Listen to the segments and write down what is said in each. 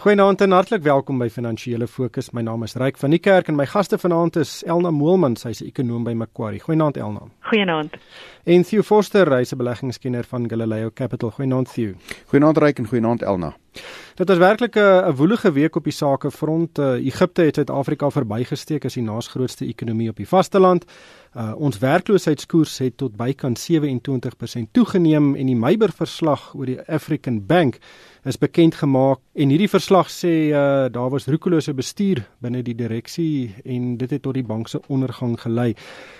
Goeienaand en hartlik welkom by Finansiële Fokus. My naam is Ryk van die Kerk en my gaste vanaand is Elna Moelman, sy's 'n ekonom by Macquarie. Goeienaand Elna. Goeienaand. En Theo Forster, hy's 'n beleggingskenner van Galileo Capital. Goeienaand Theo. Goeienaand Ryk en goeienaand Elna. Dit was werklik 'n woelige week op die sakefront. Uh, Egipte het Suid-Afrika verbygesteek as die naasgrootste ekonomie op die vasteland. Uh, ons werkloosheidskoers het tot bykans 27% toegeneem en die Meiber verslag oor die African Bank is bekend gemaak en hierdie verslag sê uh, daar was roekelose bestuur binne die direksie en dit het tot die bank se ondergang gelei.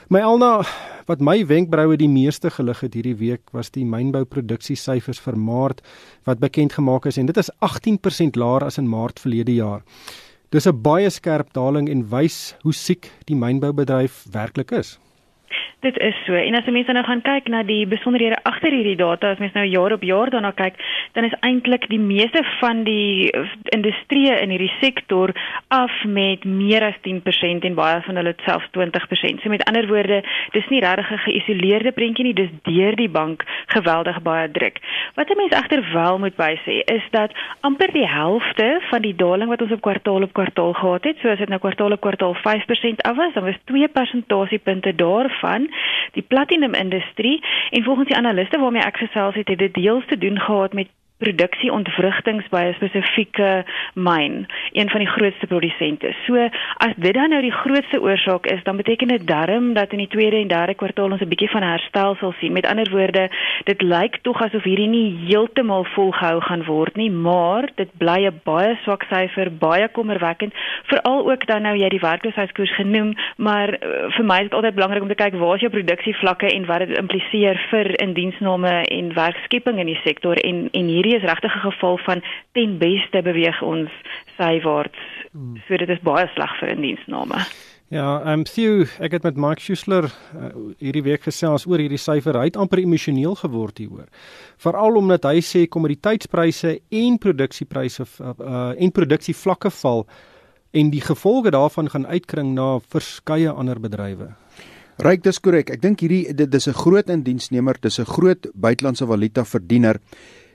My Alna, wat my wenkbroue die meeste gelig het hierdie week was die mynbouproduksiesyfers vir Maart wat bekend gemaak is en dit is 18% laer as in Maart verlede jaar. Dis 'n baie skerp daling en wys hoe siek die mynboubedryf werklik is. Dit is so. En as mense nou gaan kyk na die besonderhede agter hierdie data, as mense nou jaar op jaar daarna kyk, dan is eintlik die meeste van die industrie in hierdie sektor af met meer as 10% en baie van hulle selfs 20%. So met ander woorde, dis nie regtig 'n geïsoleerde prentjie nie, dis deur die bank geweldig baie druk. Wat 'n mens egter wel moet bysê, is dat amper die helfte van die daling wat ons op kwartaal op kwartaal gehad het, so as dit nou kwartaal op kwartaal 5% af was, dan was 2 persentasiepunte daarvan die platinum industrie en volgens die analiste waarmee ek gesels het, het dit deels te doen gehad met produksieontwrigtings by 'n spesifieke myn, een van die grootste produsente. So as dit dan nou die grootste oorsaak is, dan beteken dit darm dat in die tweede en derde kwartaal ons 'n bietjie van herstel sal sien. Met ander woorde, dit lyk tog asof hierdie nie heeltemal volgehou gaan word nie, maar dit bly 'n baie swak syfer, baie kommerwekkend, veral ook dan nou jy die werkloosheidskoers genoem, maar uh, vir my is dit altyd belangrik om te kyk waar is jou produksievlakke en wat dit impliseer vir indiensname en werkskepping in die sektor en en hierdie hierdie is regtig 'n geval van ten beste beweeg ons sywaarts. Hmm. So dit is baie sleg vir indiensname. Ja, ehm um, Theo, ek het met Mike Schuessler uh, hierdie week gesels oor hierdie syfer. Hy het amper emosioneel geword hieroor. Veral omdat hy sê kommoditeitspryse en produksiepryse uh, uh, en produksievlakke val en die gevolge daarvan gaan uitkring na verskeie ander bedrywe. Ryk, dis korrek. Ek dink hierdie dit is 'n groot indiensnemer, dis 'n groot buitelandse valuta verdiener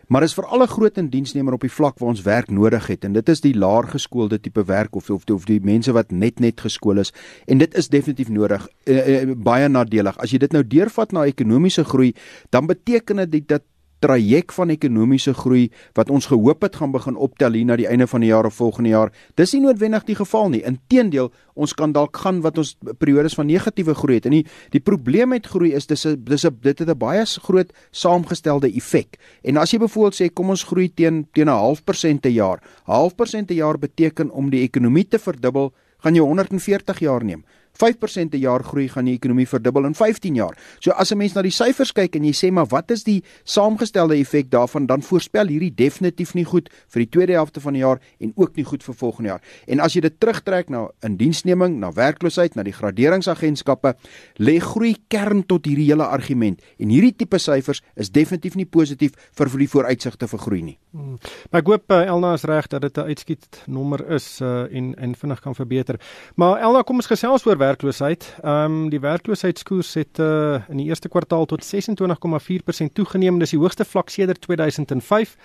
maar is vir alle groot indiensnemer op die vlak waar ons werk nodig het en dit is die laer geskoolde tipe werk of of die, of die mense wat net net geskool is en dit is definitief nodig uh, uh, baie nadelig. As jy dit nou deurvat na ekonomiese groei dan beteken dit dat traject van ekonomiese groei wat ons gehoop het gaan begin optel hier na die einde van die jaar of volgende jaar. Dis nie noodwendig die geval nie. Inteendeel, ons kan dalk gaan wat ons periodes van negatiewe groei het. En die die probleem met groei is dis 'n dis 'n dit het 'n baie groot saamgestelde effek. En as jy byvoorbeeld sê kom ons groei teen teen 'n half persent per jaar. Half persent per jaar beteken om die ekonomie te verdubbel, gaan jy 140 jaar neem. 5% per jaar groei gaan die ekonomie verdubbel in 15 jaar. So as 'n mens na die syfers kyk en jy sê maar wat is die saamgestelde effek daarvan dan voorspel hierdie definitief nie goed vir die tweede helfte van die jaar en ook nie goed vir volgende jaar. En as jy dit terugtrek na indiensneming, na werkloosheid, na die graderingsagentskappe, lê groei kern tot hierdie hele argument. En hierdie tipe syfers is definitief nie positief vir die vooruitsigte vir groei nie. Hmm. Maar ek hoop uh, Elna is reg dat dit 'n uitskiet nommer is uh, en en vinnig kan verbeter. Maar Elna, kom ons gesels oor werkloosheid. Ehm um, die werkloosheidskoers het uh, in die eerste kwartaal tot 26,4% toegeneem. Dis die hoogste vlak sedert 2005.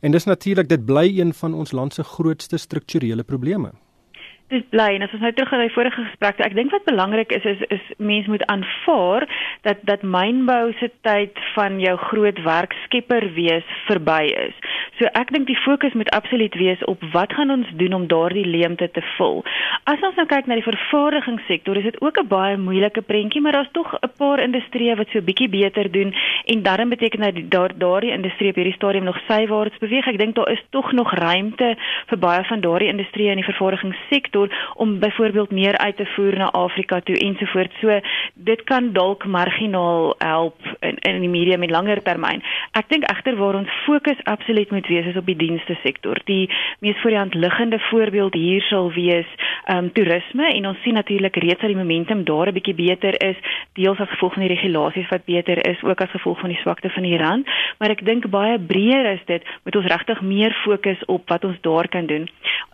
En dis natuurlik dit bly een van ons land se grootste strukturele probleme dis bly en as ons nou terug na die vorige gesprek, ek dink wat belangrik is is is mense moet aanvaar dat dat mynbou se tyd van jou groot werkskepper wees verby is. So ek dink die fokus moet absoluut wees op wat gaan ons doen om daardie leemte te vul. As ons nou kyk na die vervaardigingssektor, is dit ook 'n baie moeilike prentjie, maar daar's tog 'n paar industrieë wat so 'n bietjie beter doen en daarom beteken dat daar daardie industrie op hierdie stadium nog sywaarts beweeg. Ek dink daar is tog nog ruimte vir baie van daardie industrieë in die vervaardigingssektor sektor om byvoorbeeld meer uit te voer na Afrika toe ensovoorts. So dit kan dalk marginaal help in in die medium en langer termyn. Ek dink egter waar ons fokus absoluut moet wees is op die dienste sektor. Die mees voor die hand liggende voorbeeld hier sal wees ehm um, toerisme en ons sien natuurlik reeds dat die momentum daar 'n bietjie beter is, deels as gevolg van die regulasies wat beter is, ook as gevolg van die swakte van die rand, maar ek dink baie breër is dit moet ons regtig meer fokus op wat ons daar kan doen.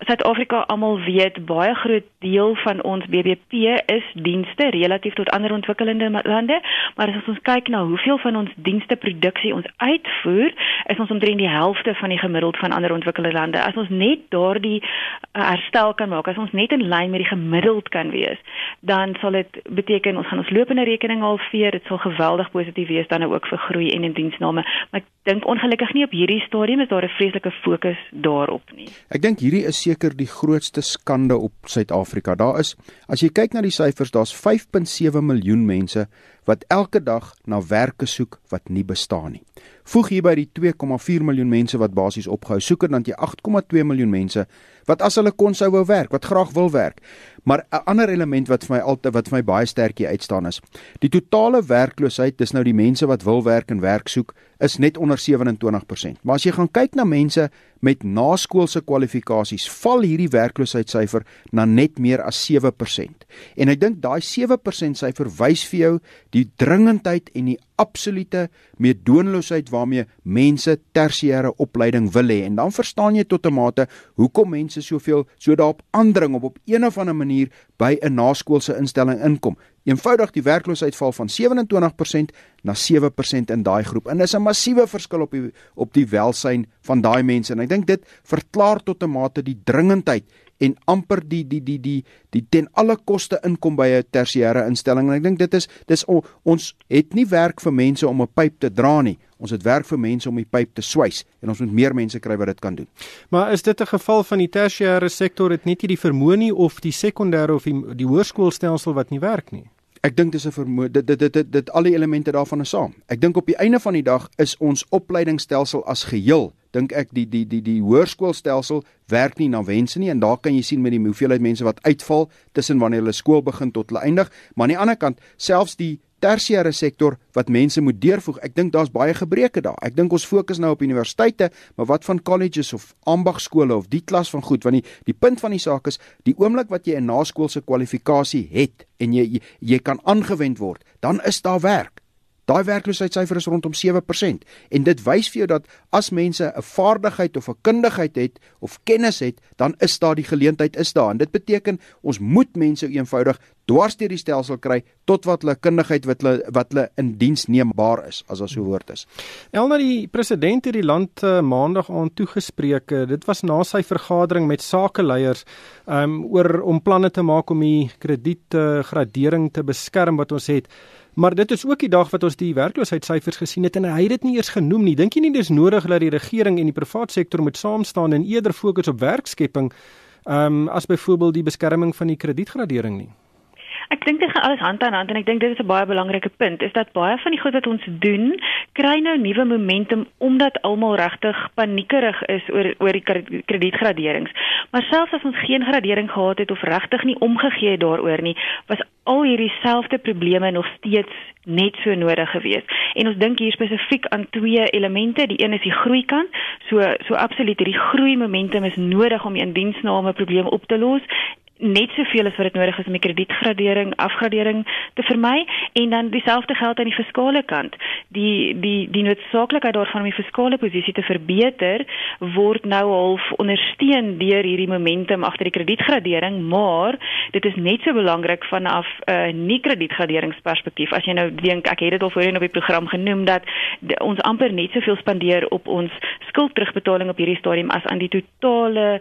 Suid-Afrika almal weet baie groot deel van ons BBP is dienste relatief tot ander ontwikkelende lande, maar as ons kyk na hoeveel van ons diensteproduksie ons uitvoer, is ons omtrent die helfte van die gemiddeld van ander ontwikkelde lande. As ons net daardie uh, herstel kan maak, as ons net in lyn met die gemiddeld kan wees, dan sal dit beteken ons gaan ons lopende rekening halveer, dit sal geweldig positief wees dan ook vir groei en in diensname. Maar ek dink ongelukkig nie op hierdie stadium is daar 'n vreeslike fokus daarop nie. Ek dink hierdie is seker die grootste skande op Suid-Afrika. Daar is as jy kyk na die syfers, daar's 5.7 miljoen mense wat elke dag na werke soek wat nie bestaan nie. Voeg hierby die 2,4 miljoen mense wat basies opgehou soek en dan jy 8,2 miljoen mense wat as hulle kon sou wou werk, wat graag wil werk. Maar 'n ander element wat vir my altyd wat vir my baie sterk hier uitstaan is, die totale werkloosheid, dis nou die mense wat wil werk en werk soek, is net onder 27%. Maar as jy gaan kyk na mense met naskoolse kwalifikasies, val hierdie werkloosheidssyfer na net meer as 7%. En ek dink daai 7% syfer wys vir jou die dringendheid en die absolute meedoenloosheid waarmee mense tersiêre opleiding wil hê. En dan verstaan jy tot 'n mate hoekom mense soveel so daarop aandring om op een of ander manier by 'n naskoolse instelling inkom. Eenvoudig die werkloosheid val van 27% na 7% in daai groep. En dis 'n massiewe verskil op die op die welsyn van daai mense. En ek dink dit verklaar tot 'n mate die dringendheid en amper die die die die die ten alle koste inkom by 'n tersiêre instelling. En ek dink dit is dis on, ons het nie werk vir mense om 'n pyp te dra nie. Ons het werk vir mense om die pyp te swys en ons moet meer mense kry wat dit kan doen. Maar is dit 'n geval van die tersiêre sektor het net nie die vermoë nie of die sekondêre of die, die hoërskoolstelsel wat nie werk nie? Ek dink dis 'n vermoë dit dit dit dit, dit al die elemente daarvan is saam. Ek dink op die einde van die dag is ons opleidingsstelsel as geheel dink ek die die die die hoërskoolstelsel werk nie na wense nie en daar kan jy sien met die hoeveelheid mense wat uitval tussen wanneer hulle skool begin tot hulle eindig. Maar aan die ander kant selfs die tersiêre sektor wat mense moet deurvoeg ek dink daar's baie gebreke daar. Ek dink ons fokus nou op universiteite maar wat van colleges of ambagskole of die klas van goed want die die punt van die saak is die oomblik wat jy 'n naskoolse kwalifikasie het en jy jy, jy kan aangewend word dan is daar werk Daai werkloosheidssyfer is rondom 7% en dit wys vir jou dat as mense 'n vaardigheid of 'n kundigheid het of kennis het, dan is daar die geleentheid is daar en dit beteken ons moet mense eenvoudig dwars deur die stelsel kry tot wat hulle kundigheid wat hulle wat hulle in diens neembaar is as as so woord is. Elna die president het die land uh, maandag aan toegespreek. Uh, dit was na sy vergadering met sakeleiers um, oor om planne te maak om die kredietgradering uh, te beskerm wat ons het. Maar dit is ook die dag wat ons die werkloosheidssyfers gesien het en hy het dit nie eers genoem nie. Dink jy nie dis nodig dat die regering en die privaat sektor moet saam staan en eerder fokus op werkskepping ehm um, as byvoorbeeld die beskerming van die kredietgradering nie? Ek dink dit gaan alles hand aan hand en ek dink dit is 'n baie belangrike punt is dat baie van die goed wat ons doen kry nou nuwe momentum omdat almal regtig paniekerig is oor oor die kredietgraderings. Maar selfs as ons geen gradering gehad het of regtig nie omgegee het daaroor nie, was al hierdie selfde probleme nog steeds net so nodig geweest. En ons dink hier spesifiek aan twee elemente. Die een is die groei kant. So so absoluut hierdie groei momentum is nodig om die indiensname probleme op te los net soveel as wat dit nodig is om die kredietgradering, afgradering te vermy en dan dieselfde geld aan die fiskale kant. Die die die noodsaaklikheid daarvan om die fiskale posisie te verbeter word nou half ondersteun deur hierdie momentum agter die kredietgradering, maar dit is net so belangrik vanaf 'n uh, nie kredietgraderingsperspektief. As jy nou dink, ek het dit al voorheen op die program genoem dat de, ons amper net soveel spandeer op ons skuldterugbetaling op hierdie stadium as aan die totale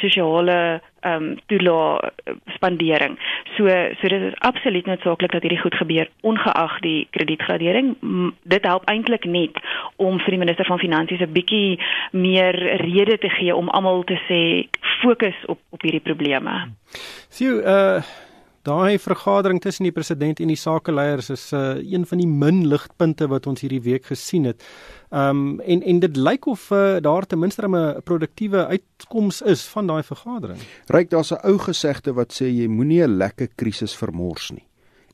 sosiale ehm um, toela spandering. So so dit is absoluut noodsaaklik dat hierdie goed gebeur ongeag die kredietgradering. Dit help eintlik net om vir die minister van finansies 'n bietjie meer rede te gee om almal te sê fokus op op hierdie probleme. Sien uh Daai vergadering tussen die president en die sakeleiers is uh, een van die min ligpunte wat ons hierdie week gesien het. Um, en en dit lyk of uh, daar ten minste 'n produktiewe uitkoms is van daai vergadering. Ryk, daar's 'n ou gesegde wat sê jy moenie 'n lekker krisis vermors nie.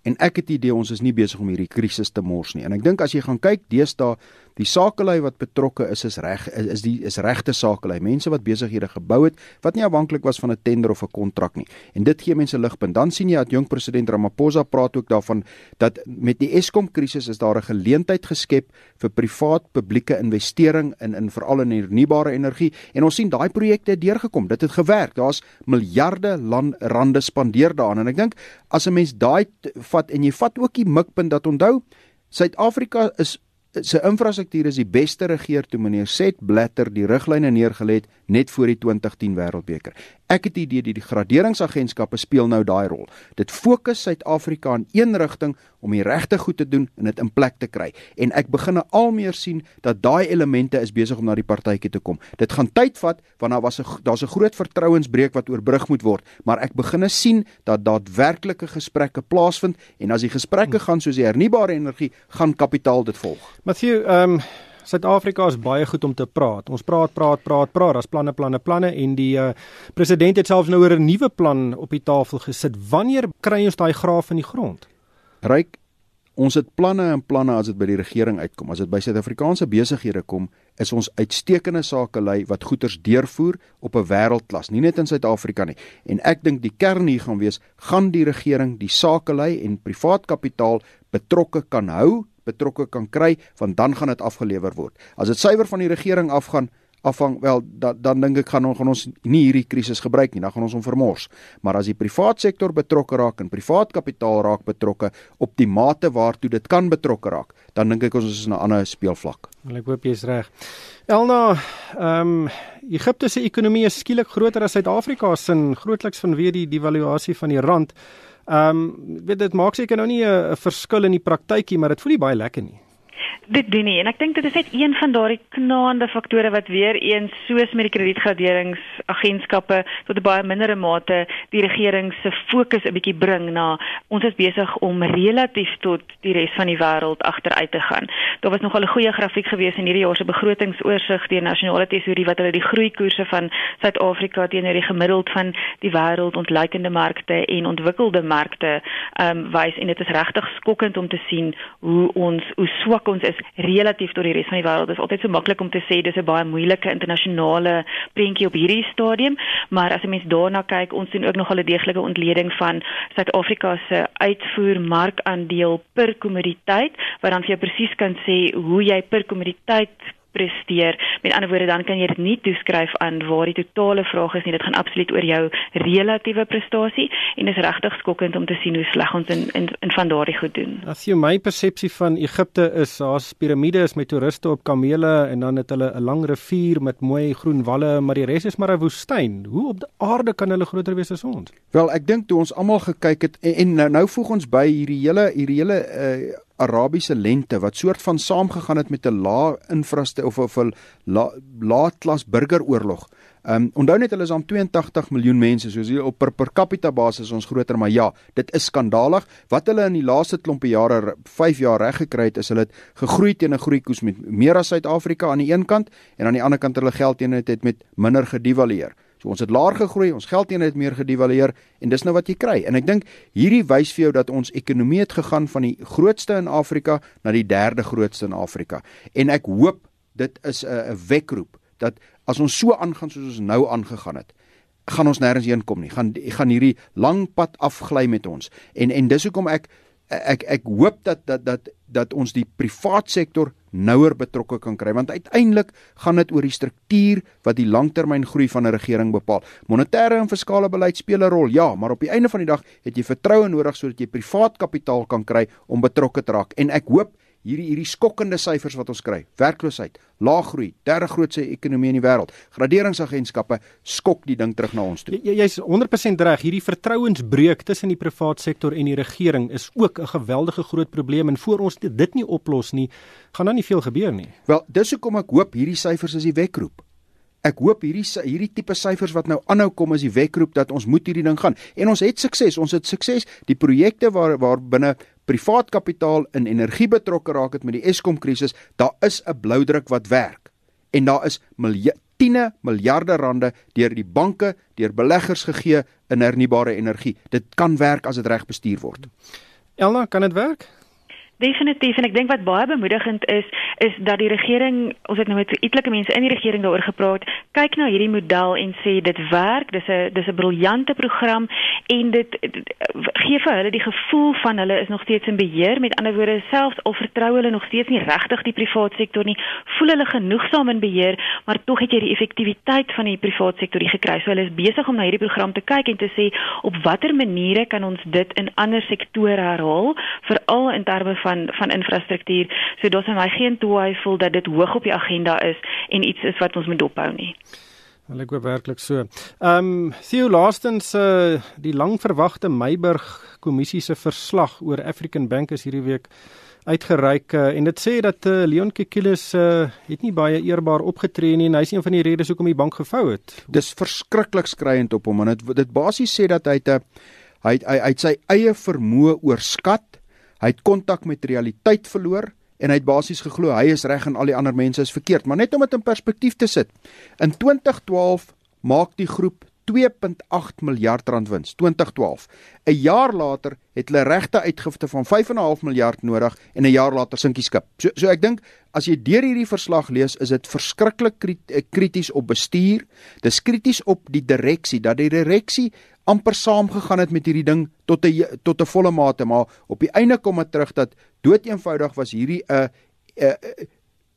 En ek het idee ons is nie besig om hierdie krisis te mors nie. En ek dink as jy gaan kyk deesdae Die sakelei wat betrokke is is reg is die is regte sakelei. Mense wat besighede gebou het wat nie afhanklik was van 'n tender of 'n kontrak nie. En dit gee mense ligpunt. Dan sien jy dat jong president Ramaphosa praat ook daarvan dat met die Eskom krisis is daar 'n geleentheid geskep vir privaat publieke investering in in veral in hernubare energie en ons sien daai projekte deurgekom. Dit het gewerk. Daar's miljarde rande spandeer daaraan en ek dink as 'n mens daai vat en jy vat ook die mikpunt dat onthou Suid-Afrika is sy infrastruktuur is die beste regeer toe meneer Set Blatter die riglyne neergelê het net voor die 2010 Wêreldbeker. Ek het die idee die graderingsagentskappe speel nou daai rol. Dit fokus Suid-Afrika in een rigting om die regte goed te doen en dit in plek te kry. En ek begin al meer sien dat daai elemente is besig om na die partytjie te kom. Dit gaan tyd vat want daar was 'n daar's 'n groot vertrouensbreuk wat oorbrug moet word, maar ek begin sien dat daadwerklike gesprekke plaasvind en as die gesprekke gaan soos die hernubare energie, gaan kapitaal dit volg. Matthew, ehm um Suid-Afrika is baie goed om te praat. Ons praat, praat, praat, praat. Daar's planne, planne, planne en die uh, president het selfs nou oor 'n nuwe plan op die tafel gesit. Wanneer kry ons daai graaf in die grond? Ryk, ons het planne en planne as dit by die regering uitkom. As dit by Suid-Afrikaanse besighede kom, is ons uitstekende sakelei wat goederes deurvoer op 'n wêreldklas, nie net in Suid-Afrika nie. En ek dink die kern hier gaan wees, gaan die regering die sakelei en privaat kapitaal betrokke kan hou betrokke kan kry, want dan gaan dit afgelewer word. As dit suiwer van die regering afgaan, afhang wel da, dan dink ek gaan ons gaan ons nie hierdie krisis gebruik nie, dan gaan ons hom vermors. Maar as die privaat sektor betrokke raak en privaat kapitaal raak betrokke op die mate waartoe dit kan betrokke raak, dan dink ek ons is in 'n ander speelvlak. Wel ek hoop jy's reg. Elna, ehm um, Egipte se ekonomie is skielik groter as Suid-Afrika se, grootliks vanweë die devaluasie van die rand. Ehm um, weet dit maak seker nou nie 'n verskil in die praktykie, maar dit voel nie baie lekker nie dit doen nie en ek dink dit is net een van daardie knaande faktore wat weer eens soos met die kredietgraderingsagentskappe tot 'n baie mindere mate die regering se fokus 'n bietjie bring na ons is besig om relatief tot die res van die wêreld agteruit te gaan. Daar was nogal 'n goeie grafiek gewees in hierdie jaar se begrotingsoorsig deur nasionale tesourie wat hulle die groeikoerse van Suid-Afrika teenoor die gemiddeld van die wêreld ontleikende markte en ontwikkelde markte ehm um, wys en dit is regtig skokkend om te sien hoe ons hoe swak ons is relatief tot die res van die wêreld. Dit is altyd so maklik om te sê dis 'n baie moeilike internasionale prentjie op hierdie stadium, maar as 'n mens daarna kyk, ons sien ook nog 'n deeglike ontleding van Suid-Afrika se uitvoermarkandeel per kommoditeit, wat dan vir jou presies kan sê hoe jy per kommoditeit presteer. Met ander woorde dan kan jy dit nie toeskryf aan waar die totale vraag is nie. Dit gaan absoluut oor jou relatiewe prestasie en dit is regtig skokkend om te sien hoe sleg ons in in, in van daardie goed doen. As jy my persepsie van Egipte is, daar's piramides met toeriste op kamele en dan het hulle 'n lang rivier met mooi groen walle, maar die res is maar 'n woestyn. Hoe op die aarde kan hulle groter wees as ons? Wel, ek dink toe ons almal gekyk het en, en nou nou voeg ons by hierdie hele hierdie hele uh, Arabiese lente wat soort van saamgegaan het met 'n lae infrastruktuur of of 'n laatklas burgeroorlog. Ehm um, onthou net hulle is aan 82 miljoen mense, soos hier op per, per capita basis ons groter, maar ja, dit is skandalig. Wat hulle in die laaste klompe jare 5 jaar reg gekry het, is hulle het gegroei teen 'n groeikoers met meer as Suid-Afrika aan die een kant en aan die ander kant hulle geld teen het met minder gedevalueer. So ons het laer gegroei, ons geldeenheid het meer gedevalueer en dis nou wat jy kry. En ek dink hierdie wys vir jou dat ons ekonomie het gegaan van die grootste in Afrika na die derde grootste in Afrika. En ek hoop dit is 'n 'n wekroep dat as ons so aangaan soos ons nou aangegaan het, gaan ons nêrens heen kom nie. Gaan gaan hierdie lang pad afgly met ons. En en dis hoekom ek ek ek hoop dat dat dat dat ons die privaat sektor nouer betrokke kan kry want uiteindelik gaan dit oor die struktuur wat die langtermyngroei van 'n regering bepaal. Monetêre en fiskale beleid speel 'n rol, ja, maar op die einde van die dag het jy vertroue nodig sodat jy privaat kapitaal kan kry om betrokke te raak. En ek hoop hierdie hierdie skokkende syfers wat ons kry. Werkloosheid, lae groei, derde grootste ekonomie in die wêreld. Graderingsagentskappe skok die ding terug na ons toe. Jy's jy 100% reg. Hierdie vertrouensbreuk tussen die privaat sektor en die regering is ook 'n geweldige groot probleem en voor ons dit nie oplos nie, gaan dan nie veel gebeur nie. Wel, dis hoekom ek hoop hierdie syfers is die wekroep. Ek hoop hierdie hierdie tipe syfers wat nou aanhou kom is die wekroep dat ons moet hierdie ding gaan. En ons het sukses. Ons het sukses. Die projekte waar waar binne privaat kapitaal in energie betrokke raak het met die Eskom krisis, daar is 'n bloudruk wat werk. En daar is tiene miljarde rande deur die banke, deur beleggers gegee in hernubare energie. Dit kan werk as dit reg bestuur word. Elna, kan dit werk? Definitief en ek dink wat baie bemoedigend is is dat die regering, ons het nou met etlike mense in die regering daaroor gepraat, kyk na hierdie model en sê dit werk, dis 'n dis 'n briljante program en dit, dit gee vir hulle die gevoel van hulle is nog steeds in beheer. Met ander woorde, selfs al vertrou hulle nog steeds nie regtig die private sektor nie, voel hulle genoegsaam in beheer, maar tog het jy die effektiwiteit van die private sektor gekry. So hulle is besig om na hierdie program te kyk en te sê op watter maniere kan ons dit in ander sektore herhaal, veral in terme van van infrastruktuur. So daar's vir my geen twyfel dat dit hoog op die agenda is en iets is wat ons moet dophou nie. Wel ek hoop werklik so. Ehm um, Theo laastens uh, die lang verwagte Meiburg kommissie se verslag oor African Bank is hierdie week uitgereik uh, en dit sê dat uh, Leon Kekilus uh, het nie baie eerbaar opgetree nie en hy is een van die redes hoekom die bank gevou het. Dis verskriklik skreiend op hom en dit dit basies sê dat hy het 'n hy hy het sy eie vermoë oorskat. Hy het kontak met realiteit verloor en hy het basies geglo hy is reg en al die ander mense is verkeerd. Maar net om dit in perspektief te sit. In 2012 maak die groep 2.8 miljard rand wins 2012. 'n Jaar later het hulle regte uitgifte van 5.5 miljard nodig en 'n jaar later sink die skip. So so ek dink as jy deur hierdie verslag lees, is dit verskriklik eh, krities op bestuur. Dis krities op die direksie dat die direksie amper saamgegaan het met hierdie ding tot 'n tot 'n volle mate, maar op die einde kom dit terug dat dood eenvoudig was hierdie 'n uh, uh,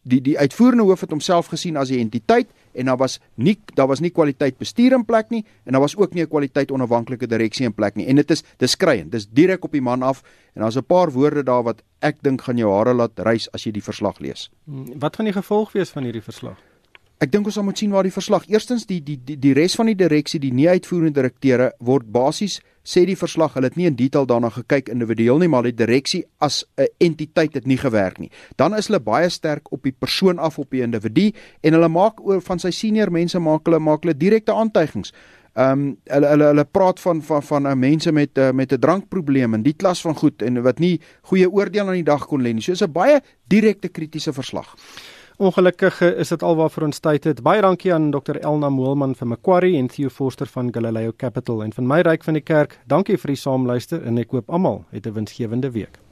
die die uitvoerende hoof het homself gesien as 'n entiteit en daar was nie daar was nie kwaliteit bestuur in plek nie en daar was ook nie 'n kwaliteit onafhanklike direksie in plek nie en dit is dis skreiend dis direk op die man af en daar's 'n paar woorde daar wat ek dink gaan jou hare laat rys as jy die verslag lees. Hmm, wat gaan die gevolg wees van hierdie verslag? Ek dink ons moet sien waar die verslag. Eerstens die die die, die res van die direksie, die nie uitvoerende direkteure word basies sê die verslag, hulle het nie in detail daarna gekyk individueel nie, maar die direksie as 'n entiteit het nie gewerk nie. Dan is hulle baie sterk op die persoon af op die individu en hulle maak oor van sy senior mense maak hulle maak hulle direkte aantuigings. Ehm um, hulle hulle hulle praat van van van 'n mense met uh, met 'n drankprobleem en die klas van goed en wat nie goeie oordeel aan die dag kon lê nie. So is 'n baie direkte kritiese verslag. Ongelukkig is dit alwaar vir ons tyd het. Baie dankie aan Dr Elna Moelman van Macquarie en Theo Forster van Galileo Capital en van my ryk van die kerk. Dankie vir die saamluister en ek hoop almal het 'n winsgewende week.